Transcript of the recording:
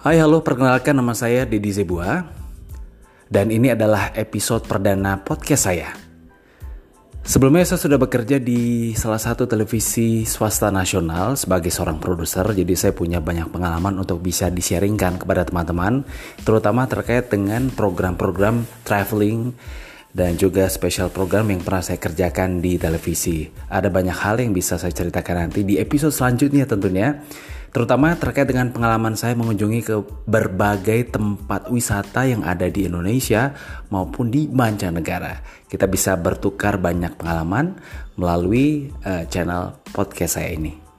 Hai halo, perkenalkan nama saya Deddy Zebua Dan ini adalah episode perdana podcast saya Sebelumnya saya sudah bekerja di salah satu televisi swasta nasional sebagai seorang produser Jadi saya punya banyak pengalaman untuk bisa di-sharingkan kepada teman-teman Terutama terkait dengan program-program traveling dan juga special program yang pernah saya kerjakan di televisi. Ada banyak hal yang bisa saya ceritakan nanti di episode selanjutnya tentunya. Terutama terkait dengan pengalaman saya mengunjungi ke berbagai tempat wisata yang ada di Indonesia maupun di mancanegara. Kita bisa bertukar banyak pengalaman melalui uh, channel podcast saya ini.